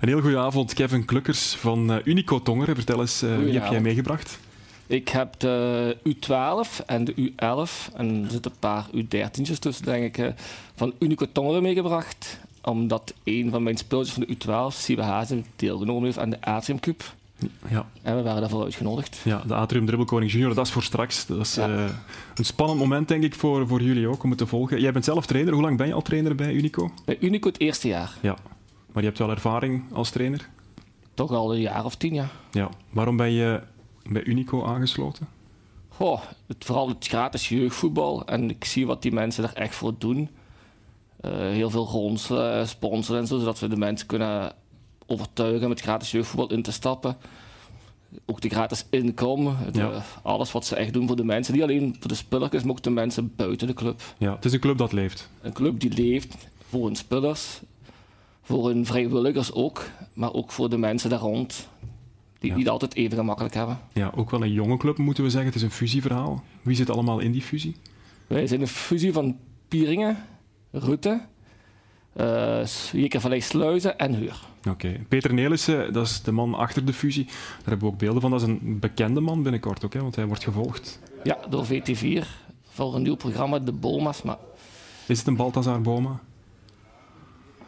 Een heel goede avond, Kevin Klukkers van uh, Unico Tongeren. Vertel eens, uh, wie heb jij meegebracht? Ik heb de U12 en de U11 en er zitten een paar U13'tjes tussen, denk ik, van Unico Tongeren meegebracht. Omdat een van mijn speeltjes van de U12, Siebe Hazen, deelgenomen heeft aan de Atrium Cup. Ja. En we waren daarvoor uitgenodigd. Ja, de Atrium Dribbelkoning Junior, dat is voor straks. Dat is uh, een spannend moment, denk ik, voor, voor jullie ook om te volgen. Jij bent zelf trainer. Hoe lang ben je al trainer bij Unico? Bij Unico het eerste jaar. Ja, maar je hebt wel ervaring als trainer? Toch al een jaar of tien, ja. ja. Waarom ben je bij Unico aangesloten? Goh, het, vooral het gratis jeugdvoetbal. En ik zie wat die mensen er echt voor doen. Uh, heel veel gronds uh, sponsoren en zo, zodat we de mensen kunnen overtuigen met gratis jeugdvoetbal in te stappen. Ook de gratis inkomen, alles wat ze echt doen voor de mensen. Niet alleen voor de spelers, maar ook de mensen buiten de club. Ja, het is een club dat leeft. Een club die leeft voor hun spelers, voor hun vrijwilligers ook, maar ook voor de mensen daar rond. Die ja. niet altijd even gemakkelijk hebben. Ja, ook wel een jonge club moeten we zeggen. Het is een fusieverhaal. Wie zit allemaal in die fusie? Wij zijn een fusie van Pieringen, Rutte, uh, van Sluizen en Huur. Oké. Peter Nelissen, dat is de man achter de fusie. Daar hebben we ook beelden van. Dat is een bekende man binnenkort ook, hè, want hij wordt gevolgd. Ja, door VT4 voor een nieuw programma, De Boma's. Maar... Is het een Balthazar Boma?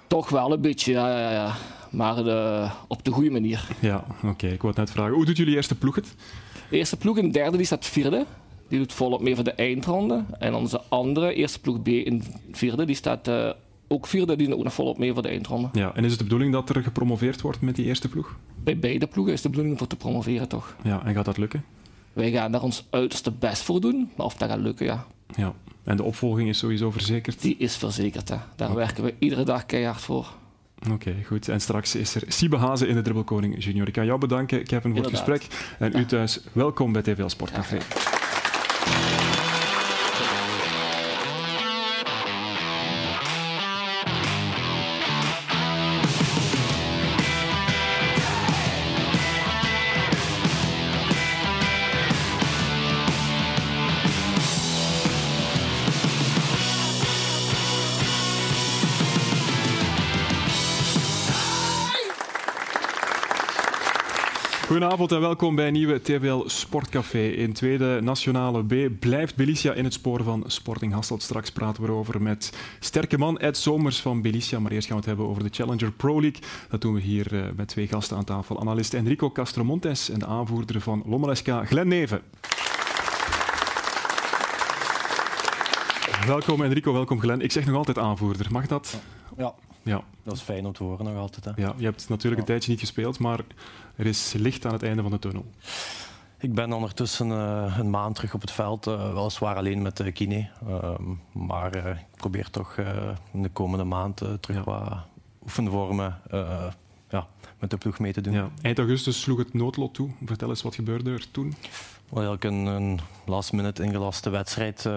Toch wel een beetje, ja. ja, ja. Maar de, op de goede manier. Ja, oké. Ik wou het net vragen. Hoe doet jullie eerste ploeg het? De eerste ploeg in derde, die staat vierde. Die doet volop mee voor de eindronde. En onze andere, eerste ploeg B in vierde, die staat uh, ook vierde die ook nog volop mee voor de eindronde. Ja, en is het de bedoeling dat er gepromoveerd wordt met die eerste ploeg? Bij beide ploegen is de bedoeling voor te promoveren, toch? Ja, en gaat dat lukken? Wij gaan daar ons uiterste best voor doen, maar of dat gaat lukken, ja. Ja, en de opvolging is sowieso verzekerd? Die is verzekerd, hè. Daar werken we iedere dag keihard voor. Oké, goed. En straks is er Siebe Hazen in de Dribbelkoning Junior. Ik kan jou bedanken, Kevin, voor het gesprek. En u thuis, welkom bij TVL Sportcafé. Goedenavond en welkom bij een nieuwe TVL Sportcafé. In tweede nationale B blijft Belicia in het spoor van Sporting Hasselt. Straks praten we erover met sterke man Ed Somers van Belicia. Maar eerst gaan we het hebben over de Challenger Pro League. Dat doen we hier eh, met twee gasten aan tafel. Analist Enrico Castromontes en de aanvoerder van Lommeleska, Glenn Neven. Welkom Enrico, welkom Glenn. Ik zeg nog altijd aanvoerder. Mag dat? Ja. Ja. Dat is fijn om te horen nog altijd. Hè. Ja, je hebt natuurlijk een tijdje niet gespeeld, maar er is licht aan het einde van de tunnel. Ik ben ondertussen uh, een maand terug op het veld, uh, weliswaar alleen met de kine. Uh, maar ik probeer toch in de komende maand terug wat oefenvormen ja, met de ploeg mee te doen. Ja. Eind augustus sloeg het noodlot toe. Vertel eens, wat gebeurde er toen? Wel, een, een last minute ingelaste wedstrijd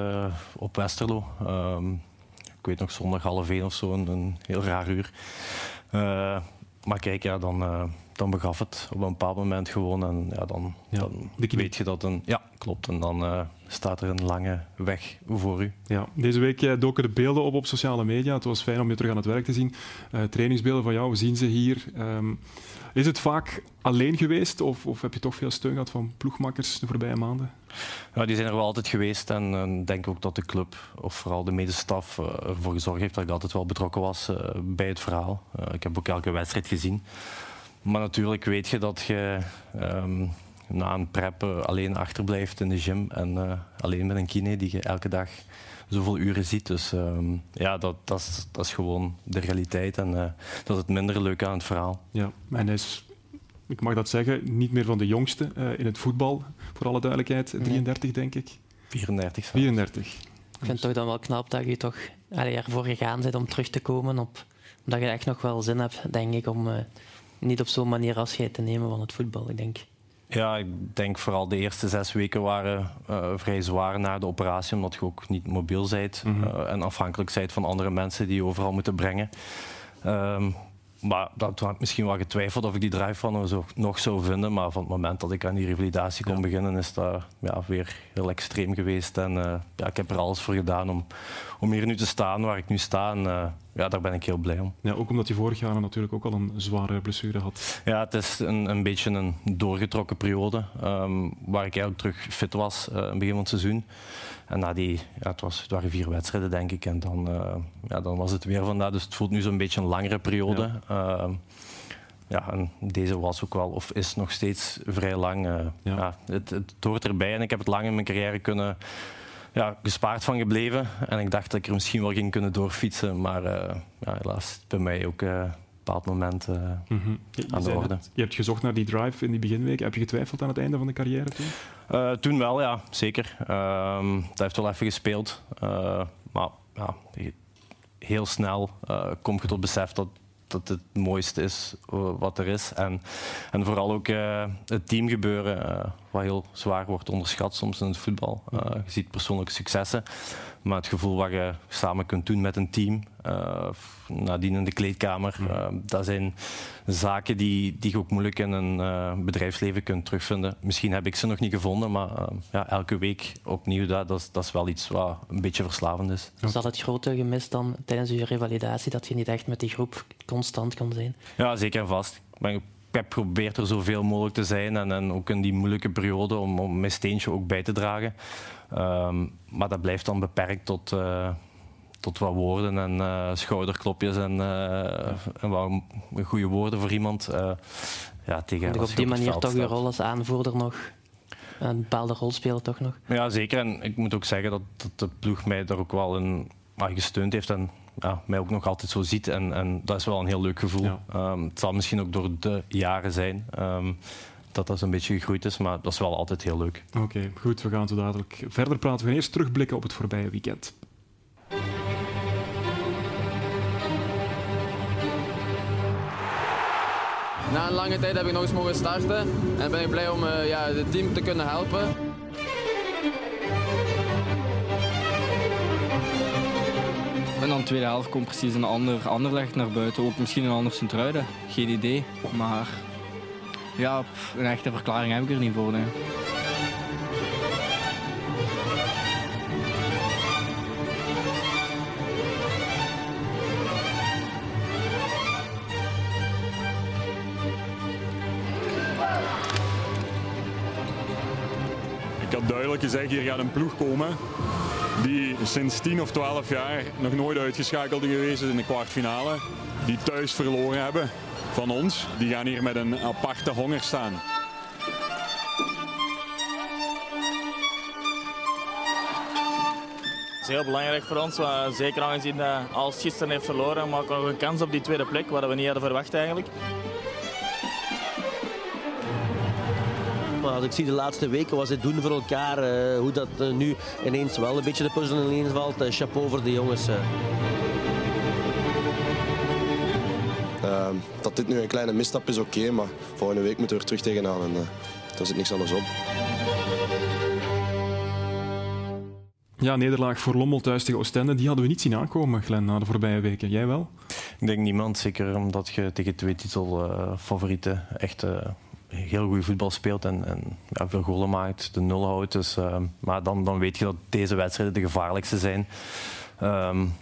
op Westerlo. Ehm, ik weet nog zondag half één of zo, een, een heel raar uur. Uh, maar kijk, ja, dan, uh, dan begaf het op een bepaald moment gewoon. En ja, dan, ja, dan weet je dat een. Ja, klopt. En dan uh, staat er een lange weg voor u. Ja, deze week doken de beelden op op sociale media. Het was fijn om je terug aan het werk te zien. trainingsbeelden van jou, we zien ze hier. Um, is het vaak alleen geweest of, of, heb je toch veel steun gehad van ploegmakkers de voorbije maanden? Ja, die zijn er wel altijd geweest en ik denk ook dat de club, of vooral de medestaf, uh, ervoor gezorgd heeft dat ik altijd wel betrokken was uh, bij het verhaal. Uh, ik heb ook elke wedstrijd gezien. Maar natuurlijk weet je dat je um, na een prep alleen achterblijft in de gym en alleen met een kine die je elke dag zoveel uren ziet. Dus um, ja, dat, dat, is, dat is gewoon de realiteit en dat is het minder leuk aan het verhaal. Ja, en hij is ik mag dat zeggen, niet meer van de jongste uh, in het voetbal, voor alle duidelijkheid. 33, denk ik. 34. 34. Ik vind het toch dan wel knap dat je toch allee, ervoor gegaan bent om terug te komen. Op, omdat je echt nog wel zin hebt, denk ik, om uh, niet op zo'n manier afscheid te nemen van het voetbal. Ik denk. Ja, ik denk vooral de eerste zes weken waren uh, vrij zwaar na de operatie, omdat je ook niet mobiel bent mm -hmm. en afhankelijk bent van andere mensen die je overal moeten brengen. Um, maar dat had misschien wel getwijfeld of ik die drive van zo nog zou vinden. Maar van het moment dat ik aan die revalidatie kon beginnen, is dat ja, weer heel extreem geweest. En uh, ja, ik heb er alles voor gedaan om, om hier nu te staan waar ik nu sta. En ja, daar ben ik heel blij om. Ja, ook omdat je vorig jaar natuurlijk ook al een zware blessure had. Ja, het is een, een beetje een doorgetrokken periode ehm, waar ik eigenlijk terug fit was uh, begin van het seizoen. En na die, ja, het, was, het waren vier wedstrijden denk ik en dan, uh, ja, dan was het weer vandaag. Dus het voelt nu zo'n beetje een langere periode. Ja. Uh, ja, en deze was ook wel, of is nog steeds vrij lang. Uh, ja. ja het, het, hoort erbij en ik heb het lang in mijn carrière kunnen ja, gespaard van gebleven. En ik dacht dat ik er misschien wel ging kunnen doorfietsen. Maar uh, ja, helaas bij mij ook uh, een bepaald moment uh, mm -hmm. aan de orde. Het, je hebt gezocht naar die drive in die beginweken. Heb je getwijfeld aan het einde van de carrière toen? toen wel, ja. Zeker. Ehm, dat heeft wel even gespeeld. maar ja, heel snel kom je tot besef dat dat het mooiste is wat er is. En, en vooral ook uh, het teamgebeuren, uh, wat heel zwaar wordt onderschat soms in het voetbal. Je ziet persoonlijke successen, maar het gevoel wat je samen kunt doen met een team, nadien in de kleedkamer, dat zijn zaken die, die je ook moeilijk in een bedrijfsleven kunt terugvinden. Misschien heb ik ze nog niet gevonden, maar ja, elke week opnieuw, dat, dat, is, dat is wel iets wat een beetje verslavend is. Is dat het grote gemis dan tijdens je revalidatie, dat je niet echt met die groep constant kon zijn? Ja, zeker en vast. Ik heb geprobeerd er zoveel mogelijk te zijn en, en ook in die moeilijke periode om, om mijn steentje ook bij te dragen. Um, maar dat blijft dan beperkt tot, uh, tot wat woorden en uh, schouderklopjes en, uh, en wat goede woorden voor iemand. ja, tegen, en op die manier toch je rol als aanvoerder nog een bepaalde rol spelen toch nog? Ja, zeker. En ik moet ook zeggen dat, dat de ploeg mij daar ook wel in gesteund heeft en ja, mij ook nog altijd zo ziet. En, en dat is wel een heel leuk gevoel. Ja. Um, het zal misschien ook door de jaren zijn um, dat dat zo'n beetje gegroeid is, maar dat is wel altijd heel leuk. Oké, okay, goed. We gaan zo dadelijk verder praten. We gaan eerst terugblikken op het voorbije weekend. Na een lange tijd heb ik nog eens mogen starten en ben ik blij om uh, ja, het team te kunnen helpen. En dan de tweede helft komt precies een ander, licht naar buiten. Ook misschien een ander Sint-Truiden. Geen idee. Maar ja, een echte verklaring heb ik er niet voor. Nee. Ik had duidelijk gezegd, hier gaat een ploeg komen die sinds 10 of 12 jaar nog nooit uitgeschakeld geweest in de kwartfinale. Die thuis verloren hebben van ons. Die gaan hier met een aparte honger staan. Is heel belangrijk voor ons, zeker aangezien dat als gisteren heeft verloren, maken we nog een kans op die tweede plek, wat we niet hadden verwacht eigenlijk. Als ik zie de laatste weken wat ze doen voor elkaar, uh, hoe dat uh, nu ineens wel een beetje de puzzel ineens valt. Uh, chapeau voor de jongens. Ehm, dat dit nu een kleine misstap is, oké, okay, maar volgende week moeten we er terug tegenaan en daar zit niks anders op. Ja, nederlaag voor Lommel thuis tegen Oostende, die hadden we niet zien aankomen, Glenn, na de voorbije weken. Jij wel? Ik denk niemand, zeker omdat je tegen twee titelfavorieten echt heel goed voetbal speelt en, en ja, veel golen maakt, de nul houdt. Dus, uh, maar dan, dan weet je dat deze wedstrijden de gevaarlijkste zijn. Um,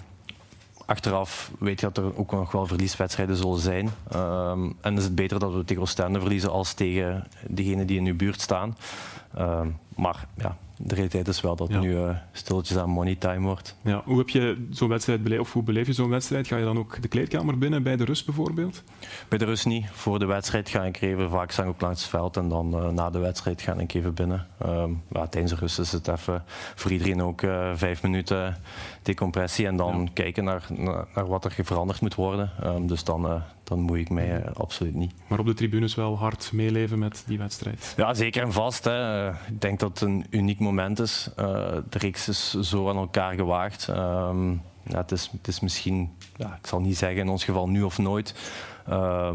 achteraf weet je dat er ook nog wel verlieswedstrijden zullen zijn. Um, en is het beter dat we tegen Oostende verliezen als tegen degenen die in uw buurt staan. Maar ja, de realiteit is wel dat het nu uh, stilletjes aan money time wordt. Ja, hoe heb je zo'n wedstrijd beleefd, of hoe beleef je zo'n wedstrijd? Ga je dan ook de kleedkamer binnen bij de rust bijvoorbeeld? Bij de rust niet. Voor de wedstrijd ga ik even vaak op langs het veld en dan uh, na de wedstrijd ga ik even binnen. Um, ja, tijdens de rust is het even voor iedereen ook uh, vijf minuten decompressie en dan ja. kijken naar, naar, naar, wat er veranderd moet worden. Um, dus dan, dan moet ik mij absoluut niet. Maar op de tribunes wel hard meeleven met die wedstrijd? Ja, zeker en vast. Hè. Ik denk dat het een uniek moment is. Uh, de reeks is zo aan elkaar gewaagd. Um, ja, het, is, het is misschien, ja, ik zal niet zeggen in ons geval nu of nooit. Uh,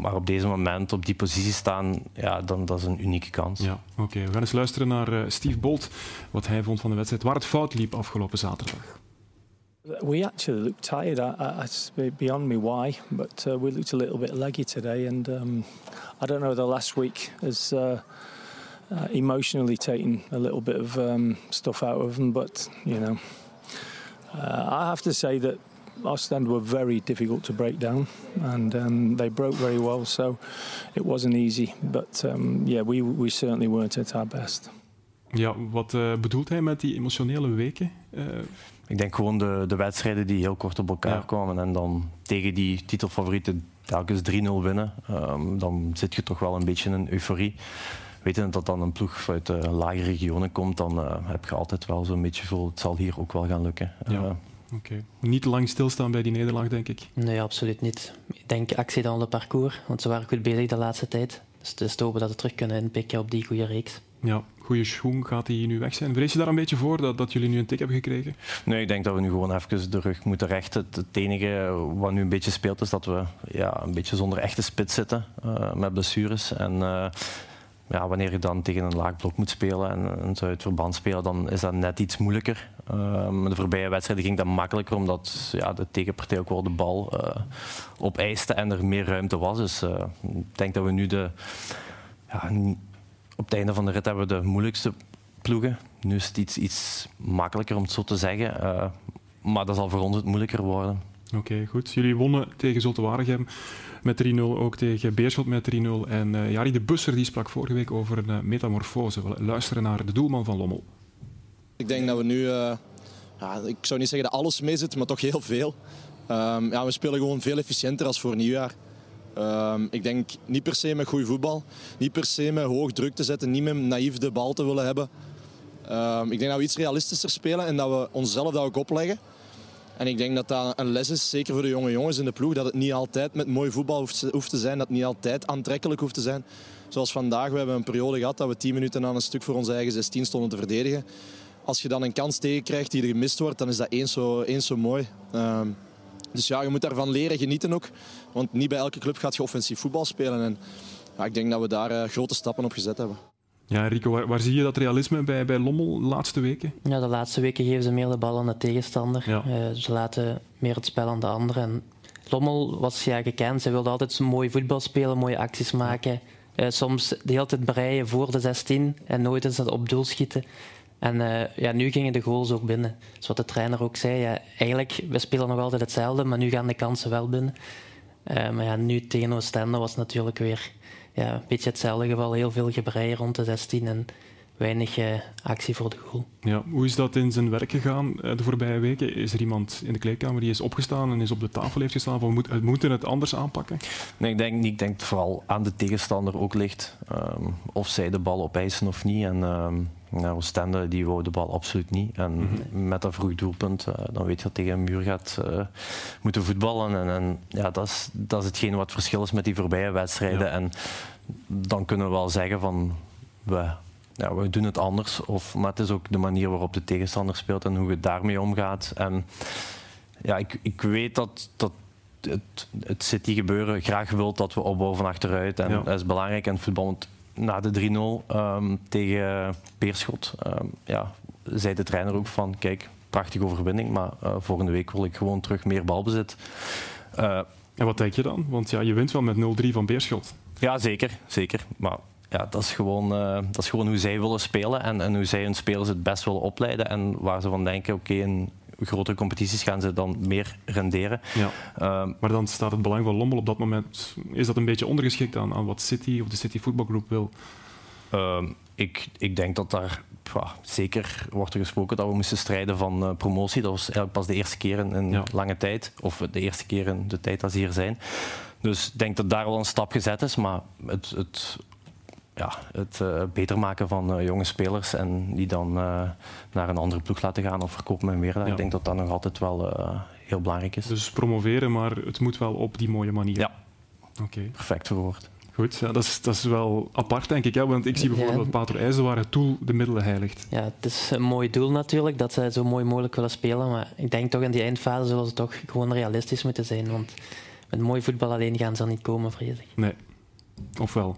maar op deze moment op die positie staan, ja, dan, dat is een unieke kans. Ja, Oké, okay. we gaan eens luisteren naar Steve Bolt, wat hij vond van de wedstrijd, waar het fout liep afgelopen zaterdag. We actually looked tired. I, beyond me why, but uh, we looked a little bit leggy today. And um, I don't know, the last week has uh, uh, emotionally taken a little bit of um, stuff out of them. But, you know, uh, I have to say that Ostend were very difficult to break down, and um, they broke very well. So it wasn't easy, but um, yeah, we we certainly weren't at our best. Ja, wat uh, bedoelt hij met die emotionele weken? Uh, ik denk gewoon de, de wedstrijden die heel kort op elkaar ja. kwamen en dan tegen die titelfavorieten telkens 3-0 winnen, um, dan zit je toch wel een beetje in euforie. Weten dat dan een ploeg uit de lage regionen komt, dan uh, heb je altijd wel zo'n beetje gevoel, het zal hier ook wel gaan lukken. Ja. Okay. Niet te lang stilstaan bij die nederlaag, denk ik. Nee, absoluut niet. Ik denk actie dan op parcours, want ze waren goed bezig de laatste tijd. Dus het is te hopen dat ze terug kunnen inpikken op die goede reeks. Ja, goede schoen gaat hij nu weg zijn. Vrees je daar een beetje voor dat, dat jullie nu een tik hebben gekregen? Nee, ik denk dat we nu gewoon even de rug moeten rechten. Het, enige wat nu een beetje speelt is dat we ja, een beetje zonder echte spits zitten uh, met blessures. En uh, ja, wanneer je dan tegen een laag blok moet spelen en, en zou het verband spelen, dan is dat net iets moeilijker. Uh, de voorbije wedstrijden ging dat makkelijker, omdat ja, de tegenpartij ook wel de bal uh, opeiste en er meer ruimte was. Dus ik denk dat we nu de... Ja, op het einde van de rit hebben we de moeilijkste ploegen. Nu is het iets, iets makkelijker om het zo te zeggen. maar dat zal voor ons het moeilijker worden. Oké, goed. Jullie wonnen tegen Waregem met 3-0, ook tegen Beerschot met 3-0. En uh, Jari de Busser die sprak vorige week over een uh, metamorfose. We luisteren naar de doelman van Lommel. Ik denk dat we nu, uh, ja, ik zou niet zeggen dat alles mee zit, maar toch heel veel. Um, ja, we spelen gewoon veel efficiënter als voor nieuwjaar. Um, ik denk niet per se met goed voetbal, niet per se met hoog druk te zetten, niet met naïef de bal te willen hebben. Um, ik denk dat we iets realistischer spelen en dat we onszelf dat ook opleggen. En ik denk dat dat een les is, zeker voor de jonge jongens in de ploeg, dat het niet altijd met mooi voetbal hoeft te zijn, dat het niet altijd aantrekkelijk hoeft te zijn. Zoals vandaag, we hebben een periode gehad dat we 10 minuten aan een stuk voor onze eigen 16 stonden te verdedigen. Als je dan een kans tegenkrijgt die er gemist wordt, dan is dat eens zo, eens zo mooi. Um, dus ja, je moet daarvan leren genieten ook. Want niet bij elke club gaat je offensief voetbal spelen. En ja, ik denk dat we daar uh, grote stappen op gezet hebben. Ja, Rico, waar, waar, zie je dat realisme bij, bij Lommel de laatste weken? Ja, de laatste weken geven ze meer de bal aan de tegenstander. Ja. Uh, ze laten meer het spel aan de anderen. En Lommel was ja gekend. Ze wilde altijd mooi voetbal spelen, mooie acties maken. Uh, soms de hele tijd breien voor de 16 en nooit eens dat op doel schieten. En uh, ja, nu gingen de goals ook binnen. Zoals wat de trainer ook zei. Ja, eigenlijk, we spelen nog altijd hetzelfde, maar nu gaan de kansen wel binnen. maar ja, nu tegen Oostende was het natuurlijk weer ja, een beetje hetzelfde geval. Heel veel gebrei rond de 16 en weinig uh, actie voor de goal. Ja, hoe is dat in zijn werk gegaan de voorbije weken? Is er iemand in de kleedkamer die is opgestaan en is op de tafel heeft gestaan van we moeten het anders aanpakken? Nee, ik denk, ik denk vooral aan de tegenstander ook ligt. Um, of zij de bal opeisen of niet. En um, nou, Oostende die wou de bal absoluut niet. En -hmm. met dat vroeg doelpunt, uh, dan weet je dat tegen een muur gaat uh, moeten voetballen. En, en ja, dat is, dat is hetgeen wat het verschil is met die voorbije wedstrijden. Ja. En dan kunnen we wel zeggen van we, ja, we doen het anders. Of, maar het is ook de manier waarop de tegenstander speelt en hoe je daarmee omgaat. En ja, ik, ik weet dat, dat het, het City gebeuren graag wil dat we opbouwen van achteruit. En ja. dat is belangrijk in voetbal. Want na de 3-0 um, tegen Peerschot um, ja, zei de trainer ook van kijk, prachtige overwinning, maar uh, volgende week wil ik gewoon terug meer balbezit. Uh, en wat denk je dan? Want ja, je wint wel met 0-3 van Beerschot. Ja, zeker. zeker. Maar ja, dat, is gewoon, uh, dat is gewoon hoe zij willen spelen en, en hoe zij hun spelers het best willen opleiden. En waar ze van denken, oké, okay, in grotere competities gaan ze dan meer renderen. Ja. Uh, maar dan staat het belang van Lommel op dat moment, is dat een beetje ondergeschikt aan, aan wat City of de City voetbalgroep wil? Uh, ik, ik denk dat daar pwa, zeker wordt er gesproken dat we moesten strijden van uh, promotie. Dat was eigenlijk pas de eerste keer in, in ja. lange tijd, of de eerste keer in de tijd dat ze hier zijn. Dus ik denk dat daar wel een stap gezet is, maar het, het ja, het uh, beter maken van uh, jonge spelers en die dan uh, naar een andere ploeg laten gaan of verkopen met meer. Ja. Ik denk dat dat nog altijd wel heel belangrijk is. Dus promoveren, maar het moet wel op die mooie manier. Ja, okay. perfect verwoord. Goed, ja, dat, is, dat is wel apart, denk ik. Hè? Want ik zie bijvoorbeeld ja. dat Pater IJzenwaar het doel de middelen heiligt. Ja, het is een mooi doel natuurlijk, dat zij zo mooi mogelijk willen spelen. Maar ik denk toch in die eindfase zullen ze toch gewoon realistisch moeten zijn. Want met mooi voetbal alleen gaan ze er niet komen, vrees ik. Nee. Of wel?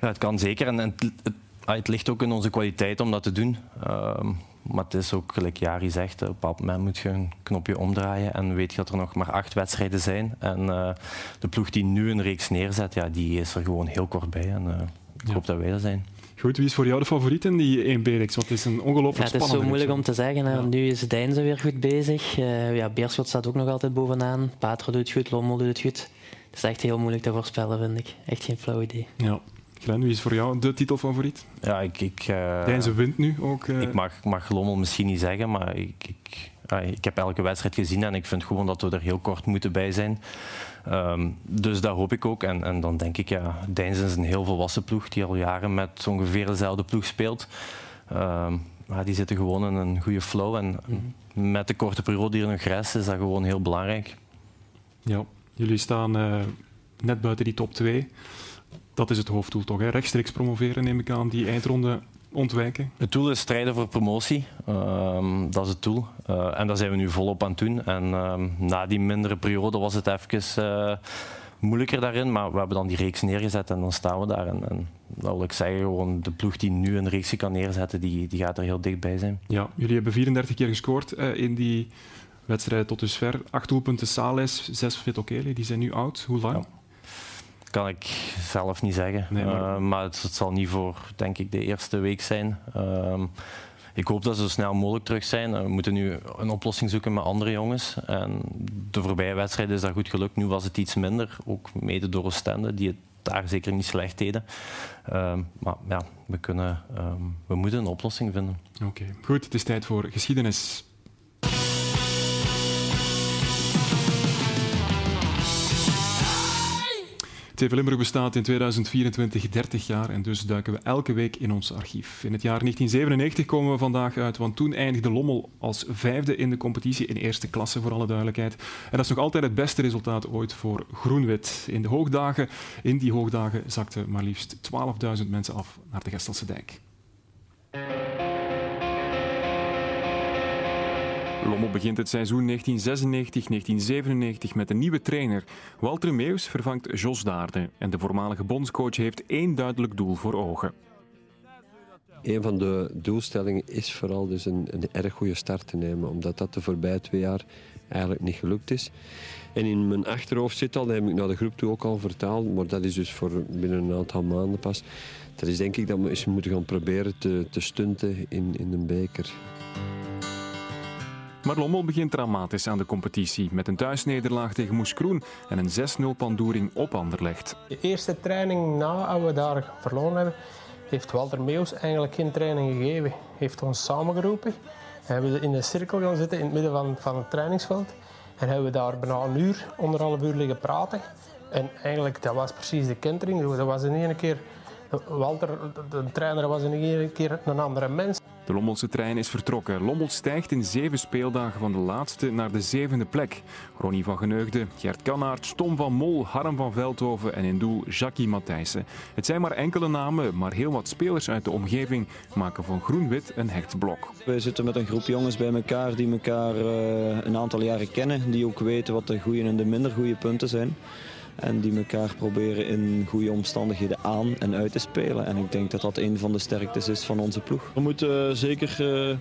Ja, het kan zeker. En, en het, het, het, ligt ook in onze kwaliteit om dat te doen. Uh, maar het is ook, gelijk Jari zegt, op een bepaald moment moet je een knopje omdraaien en weet je dat er nog maar acht wedstrijden zijn. En uh, de ploeg die nu een reeks neerzet, ja, die is er gewoon heel kort bij. En uh, ik ja. hoop dat wij dat zijn. Goed, wie is voor jou de favoriet in die 1B-reeks? Want het is een ongelooflijk ja, Het is zo moeilijk om te zeggen. Hè. Nu is Deinze weer goed bezig. Uh, ja, Beerschot staat ook nog altijd bovenaan. Patro doet het goed, Lommel doet het goed. Het is echt heel moeilijk te voorspellen, vind ik. Echt geen flauw idee. Ja. Glenn, wie is voor jou de titelfavoriet? Ja, ik... ik Deinze wint nu ook. Uh... Ik mag, mag Lommel misschien niet zeggen, maar ik, ik, ik heb elke wedstrijd gezien en ik vind gewoon dat we er heel kort moeten bij zijn. Um, dus dat hoop ik ook. En, en dan denk ik, ja, Deinzen is een heel volwassen ploeg die al jaren met ongeveer dezelfde ploeg speelt. Um, maar die zitten gewoon in een goede flow. En mm. met de korte periode die er nog rest, is dat gewoon heel belangrijk. Ja, jullie staan uh, net buiten die top 2. Dat is het hoofddoel toch? Hè? Rechtstreeks promoveren, neem ik aan. Die eindronde ontwijken? Het doel is strijden voor promotie. Um, dat is het doel. Uh, en daar zijn we nu volop aan het doen. En um, na die mindere periode was het even uh, moeilijker daarin. Maar we hebben dan die reeks neergezet en dan staan we daar. En, en dat wil ik zeggen, gewoon de ploeg die nu een reeks kan neerzetten, die, die gaat er heel dichtbij zijn. Ja, jullie hebben 34 keer gescoord uh, in die wedstrijd tot dusver. Acht doelpunten Sales, zes Vitokele, die zijn nu oud. Hoe lang? Ja kan ik zelf niet zeggen. Nee, maar, uh, maar het, het, zal niet voor, denk ik, de eerste week zijn. Uh, ik hoop dat ze zo snel mogelijk terug zijn. We moeten nu een oplossing zoeken met andere jongens. En de voorbije wedstrijden is dat goed gelukt. Nu was het iets minder, ook mede door Oostende, die het daar zeker niet slecht deden. Uh, maar ja, we, kunnen, ehm, we moeten een oplossing vinden. Oké, okay. goed. Het is tijd voor geschiedenis. TV Limburg bestaat in 2024 30 jaar en dus duiken we elke week in ons archief. In het jaar 1997 komen we vandaag uit, want toen eindigde Lommel als vijfde in de competitie in eerste klasse, voor alle duidelijkheid. En dat is nog altijd het beste resultaat ooit voor Groenwit. In de hoogdagen, in die hoogdagen zakten maar liefst 12.000 mensen af naar de Gestelse dijk. Lommel begint het seizoen 1996-1997 met een nieuwe trainer. Walter Meus vervangt Jos Daarde en de voormalige bondscoach heeft één duidelijk doel voor ogen. Een van de doelstellingen is vooral dus een, een erg goede start te nemen, omdat dat de voorbije twee jaar eigenlijk niet gelukt is. En in mijn achterhoofd zit al, dat heb ik naar de groep toe ook al vertaald, maar dat is dus voor binnen een aantal maanden pas. Dat is denk ik dat we eens moeten gaan proberen te, te stunten in, in een beker. Maar Lommel begint dramatisch aan de competitie met een thuisnederlaag tegen Moes Kroen en een 6-0 pandoering op Anderlecht. De eerste training na we daar verloren hebben, heeft Walter Meus eigenlijk geen training gegeven. heeft ons samengeroepen. We hebben in de cirkel gaan zitten in het midden van, van het trainingsveld. En hebben we daar bijna een uur, anderhalf uur liggen praten. En eigenlijk, dat was precies de kentering. Dat was in één keer... Walter, de trainer, was in één keer een andere mens. De Lommelse trein is vertrokken. Lommel stijgt in zeven speeldagen van de laatste naar de zevende plek. Ronnie van Geneugde, Gert Kannaert, Tom van Mol, Harm van Veldhoven en in doel Jackie Matthijssen. Het zijn maar enkele namen, maar heel wat spelers uit de omgeving maken van groen-wit een hecht blok. We zitten met een groep jongens bij elkaar die elkaar uh, een aantal jaren kennen. Die ook weten wat de goede en de minder goede punten zijn. En die elkaar proberen in goede omstandigheden aan en uit te spelen. En ik denk dat dat een van de sterktes is van onze ploeg. We moeten zeker uh,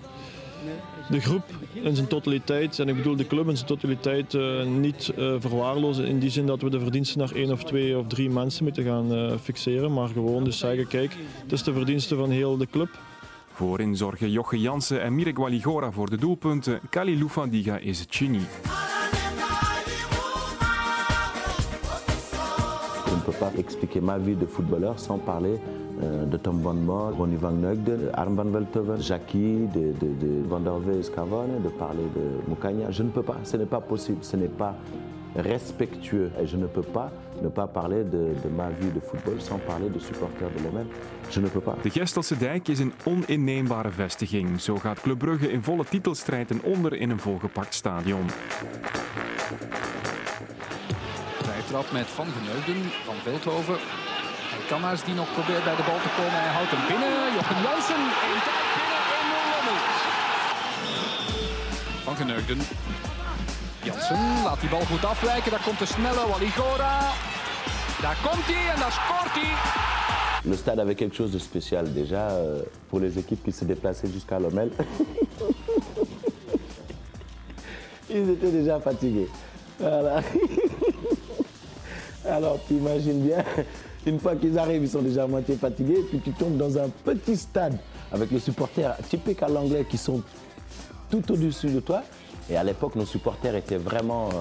de groep in zijn totaliteit, en ik bedoel de club in zijn totaliteit, uh, niet uh, verwaarlozen. In die zin dat we de verdiensten naar één of twee of drie mensen moeten gaan fixeren. Maar gewoon dus zeggen, kijk, het is de verdienste van heel de club. Voorin zorgen Joche Jansen en Mirek Waligora voor de doelpunten. Kali Lufandiga is het genie. Pas expliquer ma vie de footballeur sans parler euh, de Tom Van Moor, Ronnie Van Neugden, Arm Van Velthoven, Jackie, de, de, Van der Wees Cavone, de parler de Moukania. Je ne peux pas, ce n'est pas possible, ce n'est pas respectueux. Et je ne peux pas ne pas parler de, ma vie de football sans parler de supporters de moment. Je ne peux pas. De Gestelse dijk is een oninneembare vestiging. Zo gaat Club Brugge in volle titelstrijd en onder in een volgepakt stadion trap met Van Geneugden, Van Veldhoven. En Kamma's die nog probeert bij de bal te komen. Hij houdt hem binnen. Jochen Jansen, 1 binnen, 1-0 Lommel. Van Geneugden. Jansen laat die bal goed afwijken. Daar komt de snelle Waligora. Daar komt hij en daar scoort hij. Le stade avait quelque chose de spécial déjà euh, pour les équipes qui se déplaçaient jusqu'à Lomel. Ils étaient déjà fatigués. Voilà. Alors, tu imagines bien, une fois qu'ils arrivent, ils sont déjà à moitié fatigués, puis tu tombes dans un petit stade avec les supporters typiques à l'anglais qui sont tout au-dessus de toi. Et à l'époque, nos supporters étaient vraiment. Euh,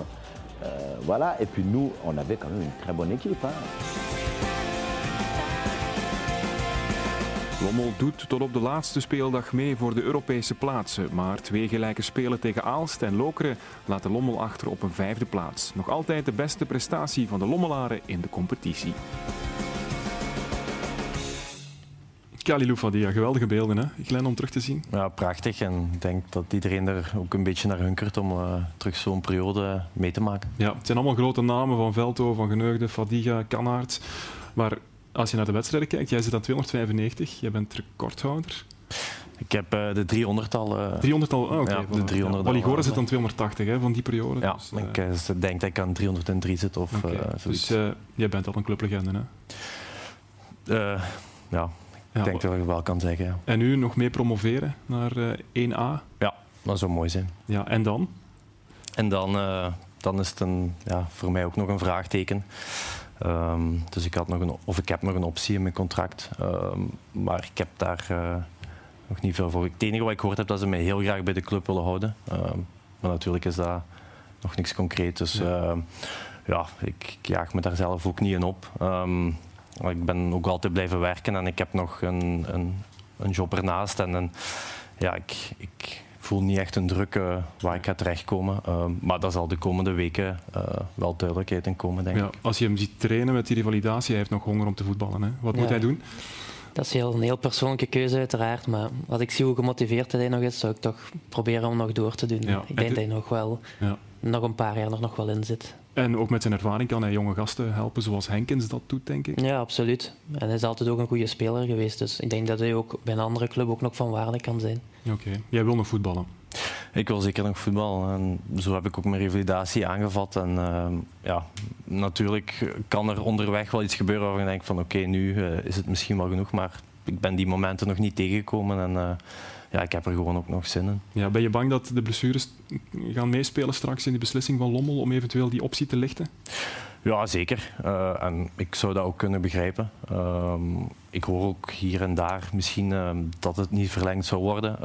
euh, voilà, et puis nous, on avait quand même une très bonne équipe. Hein. Lommel doet tot op de laatste speeldag mee voor de Europese plaatsen. Maar twee gelijke spelen tegen Aalst en Lokeren laten Lommel achter op een vijfde plaats. Nog altijd de beste prestatie van de Lommelaren in de competitie. Kalilou Fadia, geweldige beelden, hè? Glenn, om terug te zien. Ja, prachtig. En ik denk dat iedereen er ook een beetje naar hunkert om uh, terug zo'n periode mee te maken. Ja, het zijn allemaal grote namen van Velto, van Geneugde, Fadiga, Kanaert. Maar als je naar de wedstrijden kijkt, jij zit aan 295, jij bent recordhouder. Ik heb uh, de 300 al. Uh, 300 al? Oh, okay. ja, de 300 ja. Oligore zit aan 280 hè, van die periode. Ja, dus, ik uh, denk dat ik aan 303 zit. Of, okay. dus jij bent al een clublegende, hè? ja, ik denk dat ik het wel kan zeggen. Ja. En nu nog mee promoveren naar 1A? Ja, dat zou mooi zijn. Ja, en dan? En dan, dan is het een, ja, voor mij ook nog een vraagteken. Um, dus ik, had nog een, of ik heb nog een optie in mijn contract. Um, maar ik heb daar uh, nog niet veel voor. Het enige wat ik gehoord heb, dat ze mij heel graag bij de club willen houden. Um, maar natuurlijk is dat nog niks concreet. Dus ja, ja ik, ik, jaag me daar zelf ook niet in op. ik ben ook altijd blijven werken en ik heb nog een, een, een job ernaast. En, en ja, ik, ik voel niet echt een druk uh, waar ik ga terechtkomen. Uh, maar daar zal de komende weken uh, wel duidelijkheid in komen, denk ja, ik. Als je hem ziet trainen met die revalidatie, hij heeft nog honger om te voetballen. Hè? Wat ja. moet hij doen? Dat is heel, een heel persoonlijke keuze uiteraard. Maar als ik zie hoe gemotiveerd hij nog is, zou ik toch proberen om nog door te doen. Ja. Ik denk dat hij nog wel nog een paar jaar er nog wel in zit. En ook met zijn ervaring kan hij jonge gasten helpen, zoals Henkens dat doet, denk ik. Ja, absoluut. En hij is altijd ook een goede speler geweest. Dus ik denk dat hij ook bij een andere club ook nog van waarde kan zijn. Oké. Okay. Jij wil nog voetballen? Ik wil zeker nog voetballen. En zo heb ik ook mijn revalidatie aangevat. En uh, ja, natuurlijk kan er onderweg wel iets gebeuren waarvan ik denk van oké, okay, nu uh, is het misschien wel genoeg. Maar ik ben die momenten nog niet tegengekomen. En, uh, ja, ik heb er gewoon ook nog zin in. Ja, ben je bang dat de blessures gaan meespelen straks in de beslissing van Lommel om eventueel die optie te lichten? Ja, zeker. Uh, en ik zou dat ook kunnen begrijpen. Uh, ik hoor ook hier en daar misschien uh, dat het niet verlengd zou worden.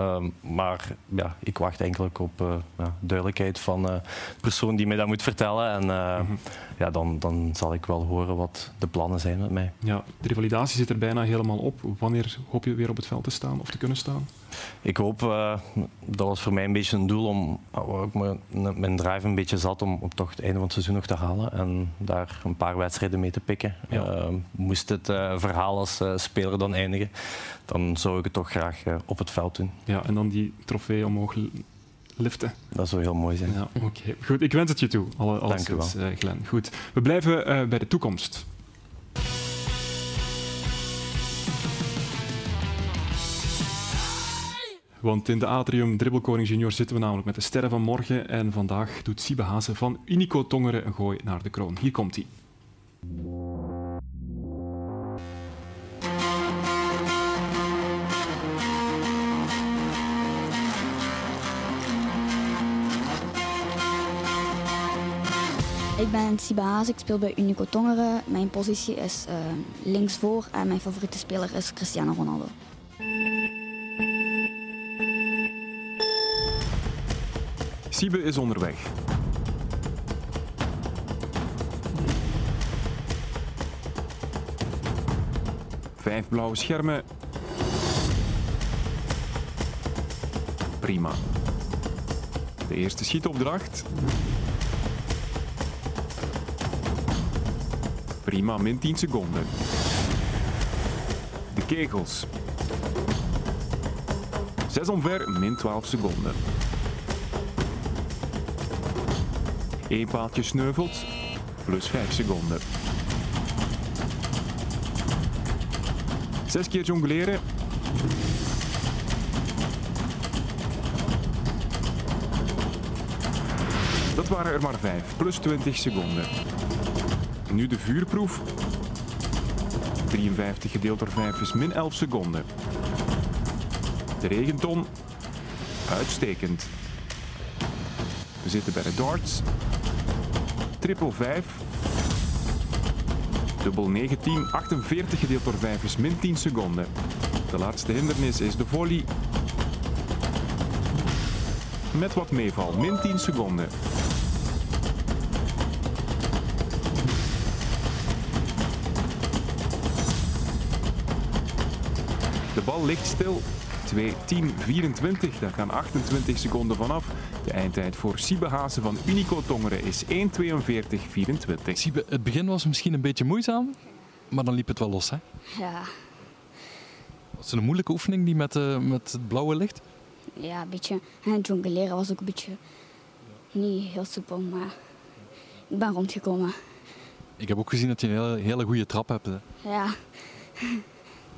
maar ja, ik wacht enkel op ja, duidelijkheid van de persoon die mij dat moet vertellen. En -hmm. ja, dan, dan zal ik wel horen wat de plannen zijn met mij. Ja, de revalidatie zit er bijna helemaal op. Wanneer hoop je weer op het veld te staan of te kunnen staan? Ik hoop, dat was voor mij een beetje een doel om ook mijn drive een beetje zat om op toch het einde van het seizoen nog te halen. En daar een paar wedstrijden mee te pikken. Ja. Uh, moest het verhaal als speler dan eindigen, dan zou ik het toch graag op het veld doen. Ja, en dan die trofee omhoog liften. Dat zou heel mooi zijn. Ja, Oké, okay. goed. Ik wens het je toe. Alle, Dank u wel. Glenn. Goed. We blijven bij de toekomst. Want in de Atrium Dribbelkoning Junior zitten we namelijk met de sterren van morgen. En vandaag doet Siebe Hazen van Unico Tongeren een gooi naar de kroon. Hier komt hij. Ik ben Siba Haas, ik speel bij Unico Tongeren. Mijn positie is uh, linksvoor en mijn favoriete speler is Cristiano Ronaldo. Siebe is onderweg. Vijf blauwe schermen. Prima. De eerste schietopdracht. Prima, min 10 seconden. De kegels. Zes omver, min 12 seconden. Eén paaltje sneuvelt, plus 5 seconden. Zes keer jongleren. Dat waren er maar 5, plus 20 seconden. Nu de vuurproef. 53 gedeeld door 5 is min 11 seconden. De regenton. Uitstekend. We zitten bij de darts. Triple 5. Dubbel 19, 48 gedeeld door 5 is min 10 seconden. De laatste hindernis is de volley. Met wat meeval, min 10 seconden. De bal ligt stil. 2, 10, 24. Daar gaan 28 seconden vanaf. De eindtijd voor Siebe Hazen van Unico Tongeren is 1, 42, 24. Siebe, het begin was misschien een beetje moeizaam, maar dan liep het wel los, hè? Ja, Was het een moeilijke oefening die met, eh, met het blauwe licht? ja, een beetje. En het jongleren was ook een beetje niet heel soepel, maar ik ben rondgekomen. Ik heb ook gezien dat je een hele, hele goede trap hebt. Hè. Ja,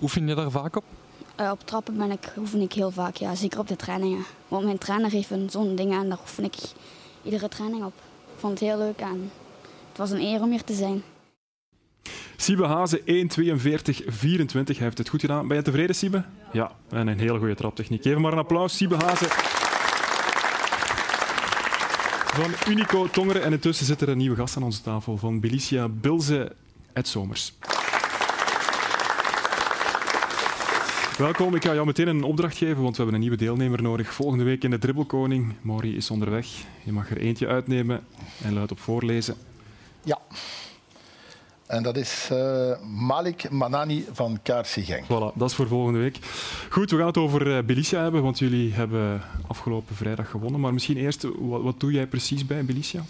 Oefen je daar vaak op? Eh, op trappen ben ik, oefen ik heel vaak, ja, zeker op de trainingen. Want mijn trainer heeft een zo'n ding aan, daar oefen ik iedere training op. Ik vond het heel leuk en het was een eer om hier te zijn. Siebe Hazen 1, 42, 24. Hij heeft het goed gedaan. Ben je tevreden, Siebe? Ja, en een hele goede traptechniek. Even maar een applaus, Siebe Hazen. Van Unico Tongeren. En intussen zit er een nieuwe gast aan onze tafel van Belicia Bilze Ed Somers. Welkom, ik ga jou meteen een opdracht geven, want we hebben een nieuwe deelnemer nodig. Volgende week in de Dribbelkoning. Maury is onderweg. Je mag er eentje uitnemen en luid op voorlezen. Ja. En dat is eh, Malik Manani van KRC Genk. Voilà, dat is voor volgende week. Goed, we gaan het over eh, Belicia hebben, want jullie hebben afgelopen vrijdag gewonnen. Maar misschien eerst, wat, wat doe jij precies bij Belicia?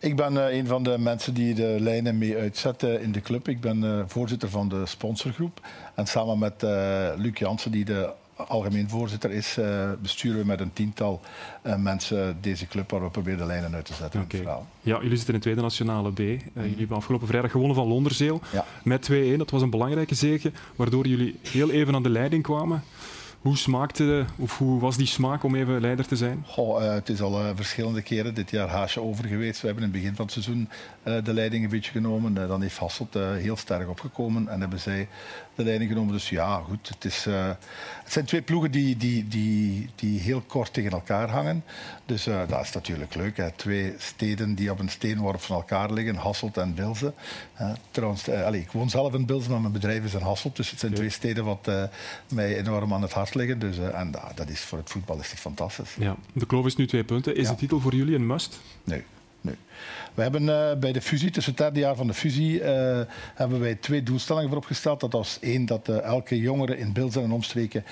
Ik ben eh, een van de mensen die de lijnen mee uitzetten in de club. Ik ben eh, voorzitter van de sponsorgroep. En samen met eh, Luc Jansen, die de algemeen voorzitter is, besturen we met een tiental mensen deze club waar we proberen de lijnen uit te zetten. het verhaal. Ja, jullie zitten in de tweede nationale B. Jullie hebben afgelopen vrijdag gewonnen van Londerzeel met 2-1. Dat was een belangrijke zege, waardoor jullie heel even aan de leiding kwamen. Hoe smaakte, of hoe was die smaak om even leider te zijn? Goh, eh, het is al eh, verschillende keren dit jaar haasje over geweest. We hebben in het begin van het seizoen eh, de leiding een beetje genomen. Dan heeft Hasselt heel sterk opgekomen en hebben zij de leiding genomen. Dus ja, goed. Het, is, het zijn twee ploegen die, die, die, die heel kort tegen elkaar hangen. Dus dat is natuurlijk leuk. Hè. Twee steden die op een steenworp van elkaar liggen, Hasselt en Bilze. Trouwens, allee, ik woon zelf in Bilze, maar mijn bedrijf is in Hasselt. Dus het zijn twee steden wat mij enorm aan het hart liggen. Dus, eh, en ah, dat is voor het voetbal is het fantastisch. Ja, de kloof is nu twee punten. Is de titel voor jullie een must? Nee. nee. We hebben eh, bij de fusie, tussen het derde jaar van de fusie, eh, hebben wij twee doelstellingen voorop gesteld. Dat was één, dat elke jongere in Bilzen en omstreken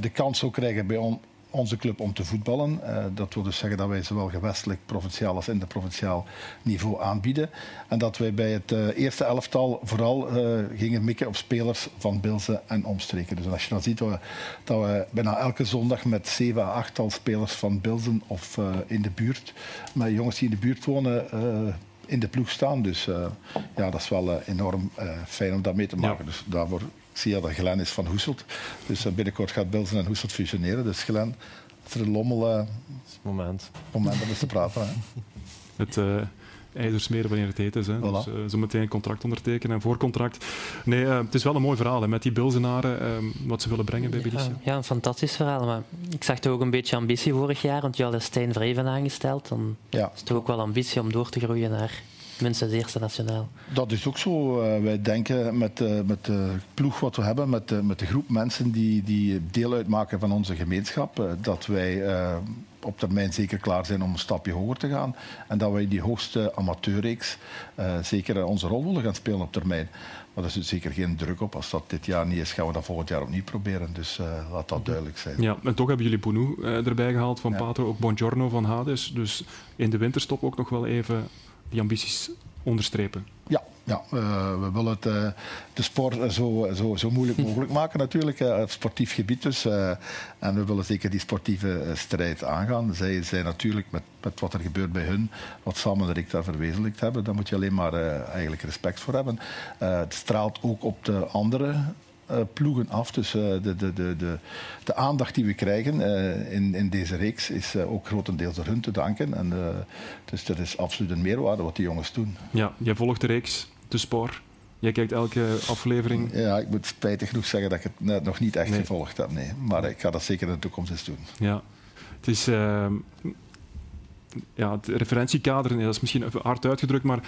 de kans zou krijgen bij on- onze club om te voetballen. Eh, dat wil dus zeggen dat wij zowel gewestelijk, provinciaal als interprovinciaal niveau aanbieden. En dat wij bij het eh, eerste elftal vooral eh, gingen mikken op spelers van Bilzen en omstreken. Dus als je dan ziet dat we, bijna elke zondag met 7 à 8 tal spelers van Bilzen of in de buurt, met jongens die in de buurt wonen, in de ploeg staan. Dus eh, ja, dat is wel eh, enorm eh, fijn om dat mee te maken. Dus daarvoor zie je dat Glen is van Hoeselt. Dus binnenkort gaat Bilzen en Hoeselt fusioneren. Dus Glen, als er een lommel... moment. Moment om eens te praten. Hè. Het ijzer smeren wanneer het heet is. Hè. Dus, eh, zo meteen een contract ondertekenen en voorcontract. Nee, eh, het is wel een mooi verhaal hè, met die Bilzenaren, eh, wat ze willen brengen bij Belicia. Ja, ja, een fantastisch verhaal. Maar ik zag toch ook een beetje ambitie vorig jaar, want je had Stijn Vreven aangesteld. Dan Ja. is het toch ook wel ambitie om door te groeien naar minstens eerste nationaal. Dat is ook zo. Eh, wij denken met, eh, met de ploeg wat we hebben, met, de- met de groep mensen die, die deel uitmaken van onze gemeenschap, eh, dat wij op termijn zeker klaar zijn om een stapje hoger te gaan. En dat wij in die hoogste amateurreeks eh, zeker eh, onze rol willen gaan spelen op termijn. Maar er zit zeker geen druk op. Als dat dit jaar niet is, gaan we dat volgend jaar opnieuw proberen. Dus eh, laat dat duidelijk zijn. Ja, en toch hebben jullie Bounou eh, erbij gehaald van Pato, ook Buongiorno van Hades. Dus in de winterstop ook nog wel even die ambities onderstrepen. Ja, ja eh, we willen het, eh, de sport zo, zo, zo moeilijk mogelijk maken natuurlijk, op sportief gebied dus. en we willen zeker die sportieve strijd aangaan. Zij zijn natuurlijk met, met wat er gebeurt bij hun, wat Sam en Rick daar verwezenlijkt hebben, daar moet je alleen maar eigenlijk respect voor hebben. Het straalt ook op de andere eh, ploegen af. Dus eh, de, de, de, de, de aandacht die we krijgen eh, in, in deze reeks is eh, ook grotendeels door hun te danken. En, eh, dus dat is absoluut een meerwaarde wat die jongens doen. Ja, jij volgt de reeks, de spoor. Jij kijkt elke aflevering. Ja, ik moet spijtig genoeg zeggen dat ik het net nog niet echt gevolgd heb. Nee. Maar ik ga dat zeker in de toekomst eens doen. Ja, het is. ehm, ja, het referentiekader, dat is misschien even hard uitgedrukt, maar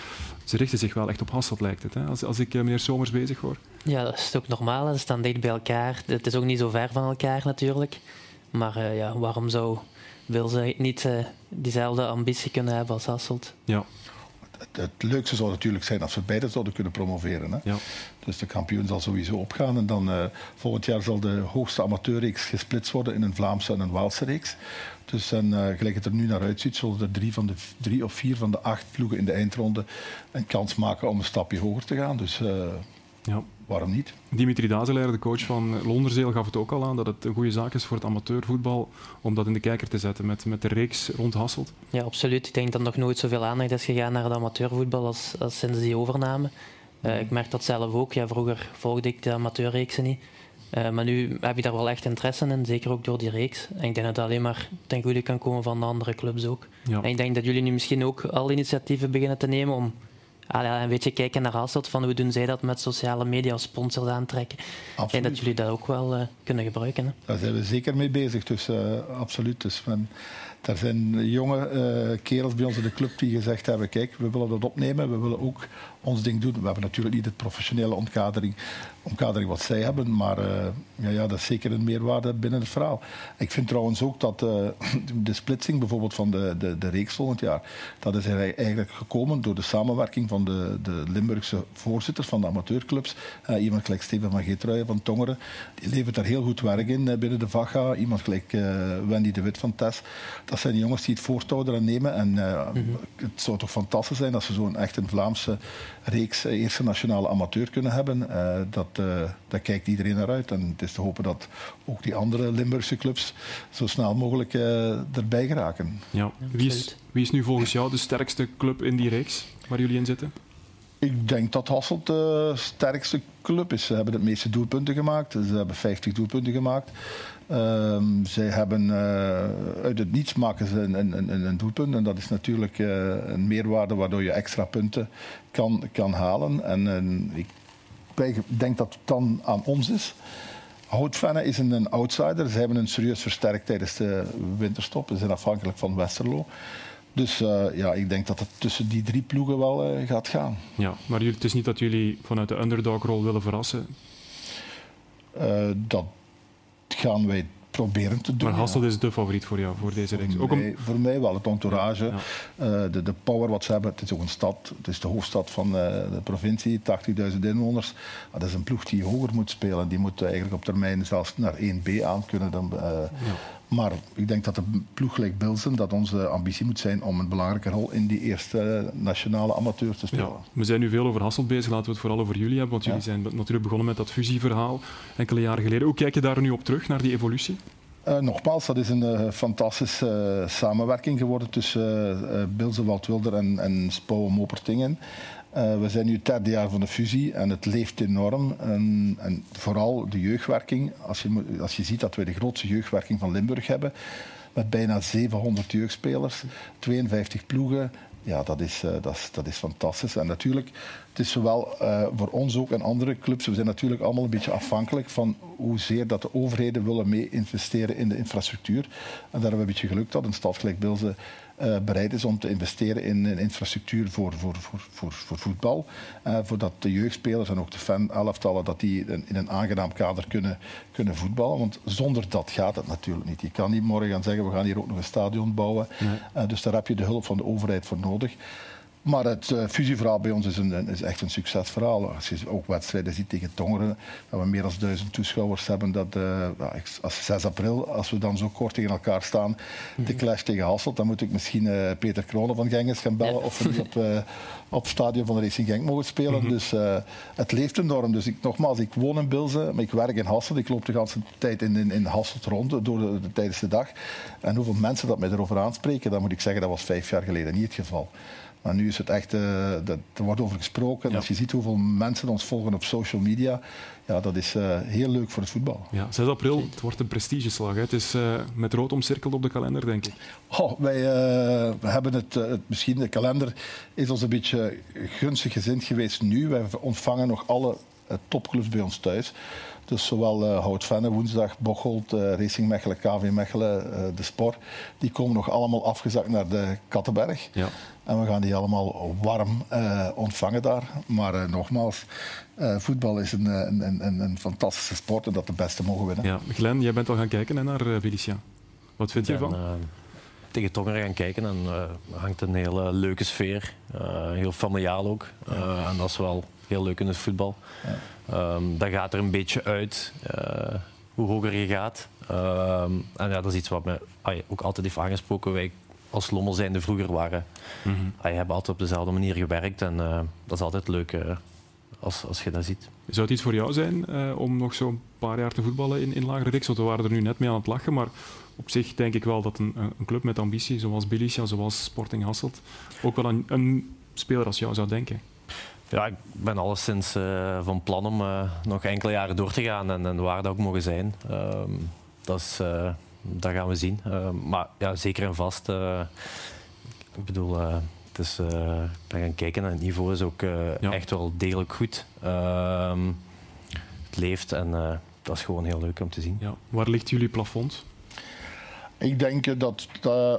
ze richten zich wel echt op Hasselt, lijkt het. Hè? Als, als ik meneer Somers bezig hoor. Ja, dat is ook normaal. Ze staan dicht bij elkaar. Het is ook niet zo ver van elkaar natuurlijk. Maar ja, waarom zou wil ze niet diezelfde ambitie kunnen hebben als Hasselt? Ja, het, leukste zou natuurlijk zijn als we beide zouden kunnen promoveren. Hè? Ja. Dus de kampioen zal sowieso opgaan. En dan uh, volgend jaar zal de hoogste amateurreeks gesplitst worden in een Vlaamse en een Waalse reeks. Dus en, uh, gelijk het er nu naar uitziet, zullen er drie, van de, drie of vier van de acht ploegen in de eindronde een kans maken om een stapje hoger te gaan. Dus uh, ja. waarom niet? Dimitri Dazelaar, de coach van Londerzeel, gaf het ook al aan dat het een goede zaak is voor het amateurvoetbal om dat in de kijker te zetten met, met de reeks rond Hasselt. Ja, absoluut. Ik denk dat nog nooit zoveel aandacht is gegaan naar het amateurvoetbal als, als sinds die overname. Uh, ik merk dat zelf ook. Ja, vroeger volgde ik de amateurreeksen niet. Uh, maar nu heb je daar wel echt interesse in, zeker ook door die reeks. En ik denk dat het alleen maar ten goede kan komen van de andere clubs ook. Ja. En ik denk dat jullie nu misschien ook al initiatieven beginnen te nemen om ah, een beetje kijken naar Hasselt, van hoe doen zij dat met sociale media als sponsors aantrekken. Absoluut. En dat jullie dat ook wel uh, kunnen gebruiken. Hè. Daar zijn we zeker mee bezig, dus uh, absoluut. Dus, er zijn jonge uh, kerels bij ons in de club die gezegd hebben, kijk, we willen dat opnemen, we willen ook ons ding doen. We hebben natuurlijk niet de professionele omkadering, omkadering wat zij hebben, maar uh, ja, ja, dat is zeker een meerwaarde binnen het verhaal. Ik vind trouwens ook dat uh, de splitsing bijvoorbeeld van de, de, de reeks volgend jaar, dat is eigenlijk gekomen door de samenwerking van de, de Limburgse voorzitters van de amateurclubs. Iemand gelijk Steven van Geetruijen van Tongeren, die levert daar heel goed werk in binnen de VAGA. Iemand gelijk Wendy de Wit van TES. Dat zijn jongens die het voortouw eraan nemen en mm -hmm. het zou toch fantastisch zijn als ze zo'n echt een Vlaamse reeks eh, eerste nationale amateur kunnen hebben. Uh, dat, uh, daar kijkt iedereen naar uit. En het is te hopen dat ook die andere Limburgse clubs zo snel mogelijk erbij geraken. Ja. Wie, is, wie is nu volgens jou de sterkste club in die reeks waar jullie in zitten? Ik denk dat Hasselt de sterkste club is. Ze hebben het meeste doelpunten gemaakt. Ze hebben 50 doelpunten gemaakt. Um, zij hebben uh, uit het niets maken ze een, een, een, een doelpunt. En dat is natuurlijk uh, een meerwaarde waardoor je extra punten kan, kan halen. En, ik denk dat het dan aan ons is. Houtvenne is een, een outsider. Ze hebben een serieus versterkt tijdens de winterstop. Ze zijn afhankelijk van Westerlo. Dus uh, ja, ik denk dat het tussen die drie ploegen wel gaat gaan. Ja, maar het is niet dat jullie vanuit de underdog-rol willen verrassen? dat gaan wij proberen te doen. Maar Hasselt is de favoriet voor jou, voor deze reeks? Ook om... Voor mij wel, het entourage, ja, ja. Uh, de, de, power wat ze hebben. Het is ook een stad, het is de hoofdstad van uh, de provincie, 80.000 inwoners. Dat is een ploeg die hoger moet spelen. Die moet eigenlijk op termijn zelfs naar 1B aan kunnen. Dan, ja. Maar ik denk dat de ploeg gelijk Bilzen, dat onze ambitie moet zijn om een belangrijke rol in die eerste nationale amateur te spelen. Ja, we zijn nu veel over Hasselt bezig, laten we het vooral over jullie hebben, want jullie zijn natuurlijk begonnen met dat fusieverhaal enkele jaren geleden. Hoe kijk je daar nu op terug, naar die evolutie? Uh, nogmaals, dat is een uh, fantastische uh, samenwerking geworden tussen uh, Bilze Waldwilder en, en Spouwen Mopertingen. Uh, we zijn nu het derde jaar van de fusie en het leeft enorm. En, en vooral de jeugdwerking. Als je, als je ziet dat we de grootste jeugdwerking van Limburg hebben, met bijna 700 jeugdspelers, 52 ploegen. Ja, dat is, uh, dat, is, dat is fantastisch. En natuurlijk, het is zowel uh, voor ons ook en andere clubs, we zijn natuurlijk allemaal een beetje afhankelijk van hoezeer dat de overheden willen mee investeren in de infrastructuur. En daar hebben we een beetje geluk dat een stad gelijk Bilze uh, bereid is om te investeren in, in infrastructuur voor, voor, voor, voor, voor voetbal. Uh, voordat de jeugdspelers en ook de fan-elftallen dat die in, in, een aangenaam kader kunnen, kunnen voetballen. Want zonder dat gaat het natuurlijk niet. Je kan niet morgen gaan zeggen we gaan hier ook nog een stadion bouwen. Nee. Uh, dus daar heb je de hulp van de overheid voor nodig. Maar het uh, fusieverhaal bij ons is, een, is, echt een succesverhaal. Als je ook wedstrijden ziet tegen Tongeren, dat we meer dan duizend toeschouwers hebben. Dat, uh, als 6 april, als we dan zo kort tegen elkaar staan, de mhm. clash tegen Hasselt, dan moet ik misschien uh, Peter Kronen van Gengens gaan bellen ja. of we op, op het stadion van de Racing Genk mogen spelen. Mm Dus het leeft enorm. Dus ik, nogmaals, ik woon in Bilze, maar ik werk in Hasselt. Ik loop de hele tijd in, in, in Hasselt rond door de, de, tijdens de dag. En hoeveel mensen dat mij erover aanspreken, dan moet ik zeggen, dat was vijf jaar geleden niet het geval. Maar nu is het echt, uh, dat, er wordt over gesproken. Ja. Als je ziet hoeveel mensen ons volgen op social media, ja, dat is uh, heel leuk voor het voetbal. Ja, 6 april, het wordt een prestigeslag. Hè. Het is uh, met rood omcirkeld op de kalender, denk ik. Oh, wij we hebben het, het, misschien de kalender is ons een beetje gunstig gezind geweest nu. Wij ontvangen nog alle topclubs bij ons thuis. Dus zowel uh, Hout-Venne, woensdag, Bocholt, uh, Racing Mechelen, KV Mechelen, uh, De Sport, die komen nog allemaal afgezakt naar de Kattenberg. Ja. En we gaan die allemaal warm ontvangen daar. Maar nogmaals, voetbal is een, een, een, een, fantastische sport en dat de beste mogen winnen. Ja, Glenn, jij bent al gaan kijken naar Felicia. Wat vind je ervan? tegen Tongeren gaan kijken en hangt een hele leuke sfeer. heel familiaal ook. en dat is wel heel leuk in het voetbal. Ja. Um, dat gaat er een beetje uit uh, hoe hoger je gaat. Um, en ja, dat is iets wat me ook altijd heeft aangesproken. Wij als Lommel zijnde vroeger waren, mm -hmm. hebben altijd op dezelfde manier gewerkt. En uh, dat is altijd leuk uh, als, als je dat ziet. Zou het iets voor jou zijn om nog zo'n paar jaar te voetballen in, in lagere reeks? Want we waren er nu net mee aan het lachen, maar op zich denk ik wel dat een, een club met ambitie, zoals Bilicia, zoals Sporting Hasselt, ook wel een, een speler als jou zou denken. Ja, ik ben alleszins uh, van plan om uh, nog enkele jaren door te gaan en, en waar dat ook mogen zijn. Uh, dat, is, uh, dat gaan we zien. Ehm, maar ja, zeker en vast. ik bedoel, het is, ik ben gaan kijken en het niveau is ook ja. echt wel degelijk goed. Ehm, het leeft en dat is gewoon heel leuk om te zien. Ja. Waar ligt jullie plafond? Ik denk dat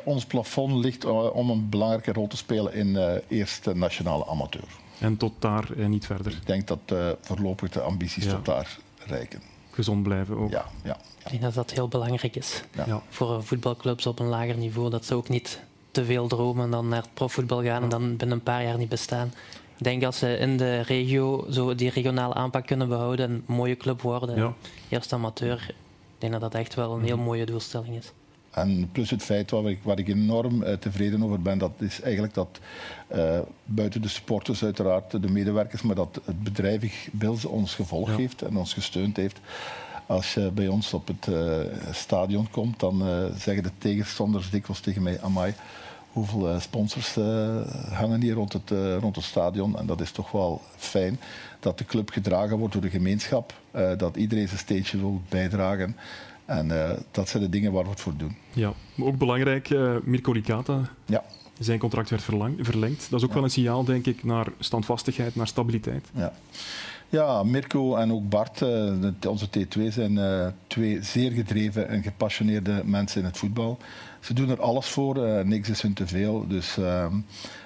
ons plafond ligt om een belangrijke rol te spelen in eerste nationale amateur. En tot daar en niet verder. Ik denk dat uh, voorlopig de ambities tot daar reiken. Gezond blijven ook. Ja, ja. Ik denk dat dat heel belangrijk is. Ja. Voor voetbalclubs op een lager niveau. Dat ze ook niet te veel dromen en dan naar het profvoetbal gaan en dan binnen een paar jaar niet bestaan. Ik denk dat ze in de regio zo die regionale aanpak kunnen behouden en een mooie club worden. Eerst amateur. Ik denk dat dat echt wel een heel mhm. mooie doelstelling is. En plus het feit waar ik, waar ik enorm uh, tevreden over ben, dat is eigenlijk dat uh, buiten de sporters uiteraard, de medewerkers, maar dat het bedrijf Bills ons gevolgd heeft en ons gesteund heeft. Als je bij ons op het uh, stadion komt, dan zeggen de tegenstanders dikwijls tegen mij, amai, hoeveel sponsors hangen hier rond het, rond het stadion. En dat is toch wel fijn dat de club gedragen wordt door de gemeenschap, dat iedereen zijn steentje wil bijdragen. En uh, dat zijn de dingen waar we het voor doen. Ja, maar ook belangrijk, uh, Mirko Licata. Ja. Zijn contract werd verlengd. Dat is ook wel een signaal, denk ik, naar standvastigheid, naar stabiliteit. Ja. Ja, Mirko en ook Bart, uh, onze T2, zijn twee zeer gedreven en gepassioneerde mensen in het voetbal. Ze doen er alles voor, niks is hun te veel. Dus ehm,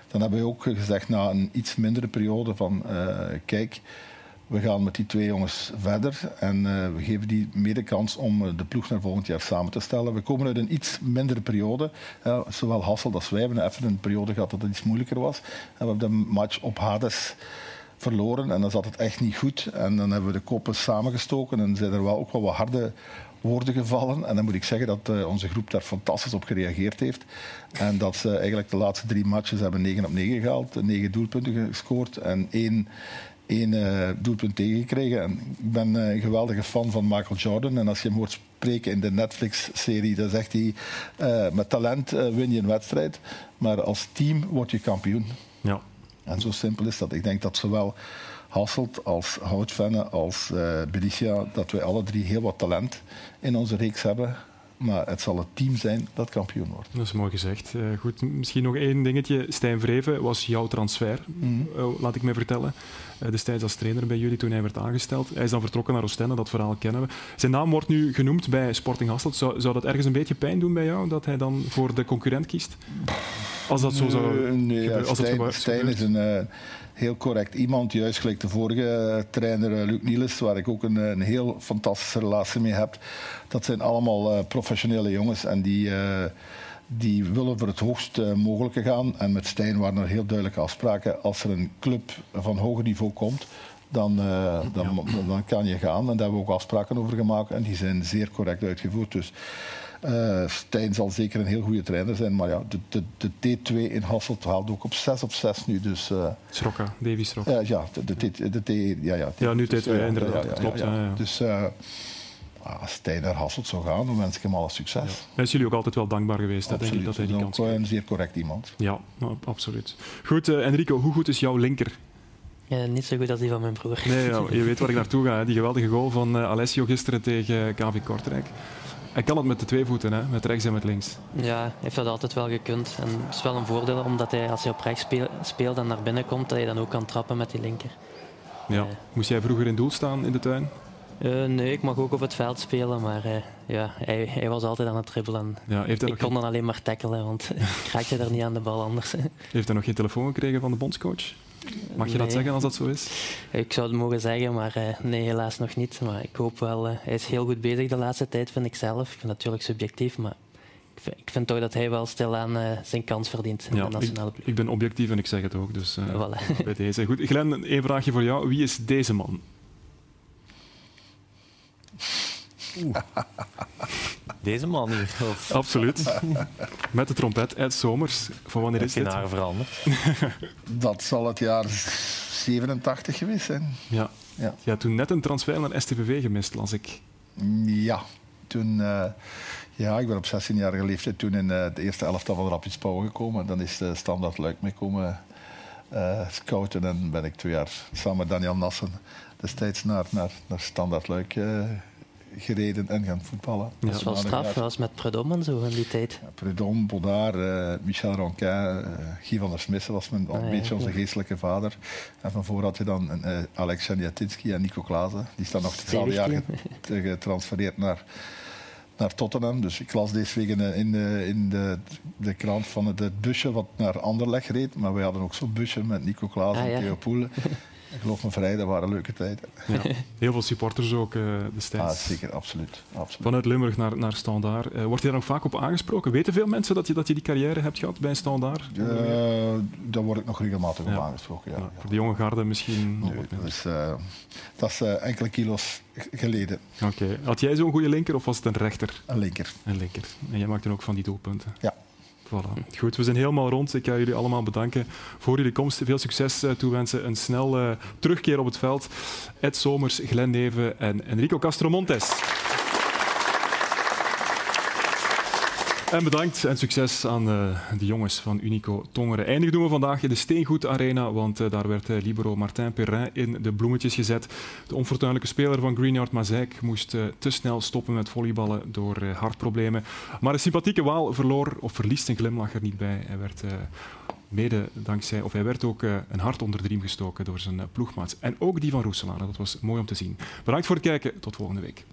dan hebben we ook gezegd na een iets mindere periode van kijk, we gaan met die twee jongens verder en uh, we geven die mede kans om eh, de ploeg naar volgend jaar samen te stellen. We komen uit een iets mindere periode. Uh, zowel Hassel als wij hebben even een periode gehad dat het iets moeilijker was. En we hebben de match op Hades verloren en dan zat het echt niet goed. En dan hebben we de koppen samengestoken en zijn er wel ook wel wat harde woorden gevallen. En dan moet ik zeggen dat onze groep daar fantastisch op gereageerd heeft. En dat ze eigenlijk de laatste drie matches hebben 9 op 9 gehaald, 9 doelpunten gescoord en één één uh, doelpunt tegengekregen. En ik ben uh, een geweldige fan van Michael Jordan. En als je hem hoort spreken in de Netflix-serie, dan zegt hij: uh, met talent win je een wedstrijd, maar als team word je kampioen. Ja. En zo simpel is dat. Ik denk dat zowel Hasselt als Houtvenne als Benicia, dat wij alle drie heel wat talent in onze reeks hebben. Maar het zal het team zijn dat kampioen wordt. Dat is mooi gezegd. Uh, goed, misschien nog één dingetje. Stijn Vreven was jouw transfer, mm laat ik me vertellen. Uh, destijds als trainer bij jullie toen hij werd aangesteld. Hij is dan vertrokken naar Oostende, dat verhaal kennen we. Zijn naam wordt nu genoemd bij Sporting Hasselt. Zou, zou dat ergens een beetje pijn doen bij jou, dat hij dan voor de concurrent kiest? Als dat zo zou nee, ja, als Stijn, Stijn is een heel correct iemand. Juist gelijk de vorige eh, trainer uh, Luc Niels, waar ik ook een, een, heel fantastische relatie mee heb. Dat zijn allemaal professionele jongens en die, die willen voor het hoogst mogelijke gaan. En met Stijn waren er heel duidelijke afspraken. Als er een club van hoger niveau komt, dan, dan, dan, kan je gaan. En daar hebben we ook afspraken over gemaakt en die zijn zeer correct uitgevoerd. Dus uh, Stijn zal zeker een heel goede trainer zijn, maar ja, de, de, de T2 in Hasselt haalt ook op 6 op 6 nu. Dus, uh, Schrokka, Davy Schrokka. Uh, ja, de, de, de, T, ja, ja, ja, nu T2, dus, inderdaad, ja, klopt. Ja, ja. Dus als Stijn naar Hasselt zou gaan, dan wens ik hem alle succes. Ja. Hij is jullie ook altijd wel dankbaar geweest, hè, denk ik, dat hij die kans een zeer correct iemand. Ja, absoluut. Goed, Enrico, hoe goed is jouw linker? Ja, niet zo goed als die van mijn broer. Nee, ja, je weet waar ik naartoe ga. Hè. Die geweldige goal van Alessio gisteren tegen KV Kortrijk. Hij kan het met de twee voeten, hè? met rechts en met links. Ja, heeft dat altijd wel gekund. En het is wel een voordeel omdat hij, als hij op rechts speelt en naar binnen komt, dat hij dan ook kan trappen met die linker. Ja. Moest jij vroeger in doel staan in de tuin? Uh, nee, ik mag ook op het veld spelen, maar uh, ja, hij, hij, was altijd aan het dribbelen. Ja, ik kon geen... dan alleen maar tackelen, want ik raakte er niet aan de bal anders. Heeft hij nog geen telefoon gekregen van de bondscoach? Mag je nee. dat zeggen als dat zo is? Ik zou het mogen zeggen, maar uh, nee, helaas nog niet. Maar ik hoop wel. hij is heel goed bezig de laatste tijd, vind ik zelf. Ik vind natuurlijk subjectief, maar ik vind toch dat hij wel stilaan uh, zijn kans verdient in ja, de nationale ploeg. Ik, ik, ben objectief en ik zeg het ook. Dus uh, voilà. bij deze. Goed, Glenn, één vraagje voor jou. Wie is deze man? Deze man hier? Of? Absoluut. Met de trompet, Ed Somers. Van wanneer is dit? Geen veranderd. Dat zal het jaar 87 geweest zijn. Ja. ja. Je had toen net een transfer naar STVV gemist, las ik. Ja. Toen... Uh, ja, ik ben op 16-jarige leeftijd toen in uh, de eerste elftal van Rapid Spouw gekomen. Dan is de standaard Luik mee komen uh, scouten. En ben ik twee jaar samen met Daniel Nassen destijds naar, naar, naar standaard Luik uh, gereden en gaan voetballen. Dat is wel straf, dat was met Predom en zo in die tijd. Ja, Predom, Baudard, Michel Ronquin, Guy van der Smissen was mijn, ah, een beetje ja, onze geestelijke vader. En van voor had je dan Alex Sjaniatinski en Nico Klaassen. Die staan nog hetzelfde jaar getransfereerd naar naar Tottenham. Dus ik las deze week in, de, in, de, in de, de krant van het, busje wat naar Anderlecht reed. Maar wij hadden ook zo'n busje met Nico Klaas ah, en Theo. Poelen. Ik geloof me vrij, dat waren leuke tijden. Ja. Heel veel supporters ook uh, destijds. Ah, zeker, absoluut. absoluut. Vanuit Limburg naar, naar Standaard. Uh, wordt je daar nog vaak op aangesproken? Weten veel mensen dat je, dat je die carrière hebt gehad bij Standaard? Uh, daar word ik nog regelmatig ja. op aangesproken, ja. ja. Voor de jonge garde misschien nee, dat is, dat is enkele kilo's geleden. Oké. Okay. Had jij zo'n goede linker of was het een rechter? Een linker. Een linker. En jij maakte ook van die doelpunten? Ja. Voilà. Goed, we zijn helemaal rond. Ik ga jullie allemaal bedanken voor jullie komst. Veel succes uh, toewensen. Een snel uh, terugkeer op het veld. Ed Somers, Glenn Neven en Enrico Castromontes. En bedankt en succes aan uh, de jongens van Unico Tongeren. Eindig doen we vandaag in de Steengoed Arena, want uh, daar werd uh, libero Martin Perrin in de bloemetjes gezet. De onfortuinlijke speler van Greenyard Mazijk moest te snel stoppen met volleyballen door hartproblemen. Maar een sympathieke Waal verloor, of verliest een glimlach er niet bij. Hij werd mede dankzij, of hij werd ook een hart onder de riem gestoken door zijn ploegmaats. En ook die van Roeselaar, dat was mooi om te zien. Bedankt voor het kijken, tot volgende week.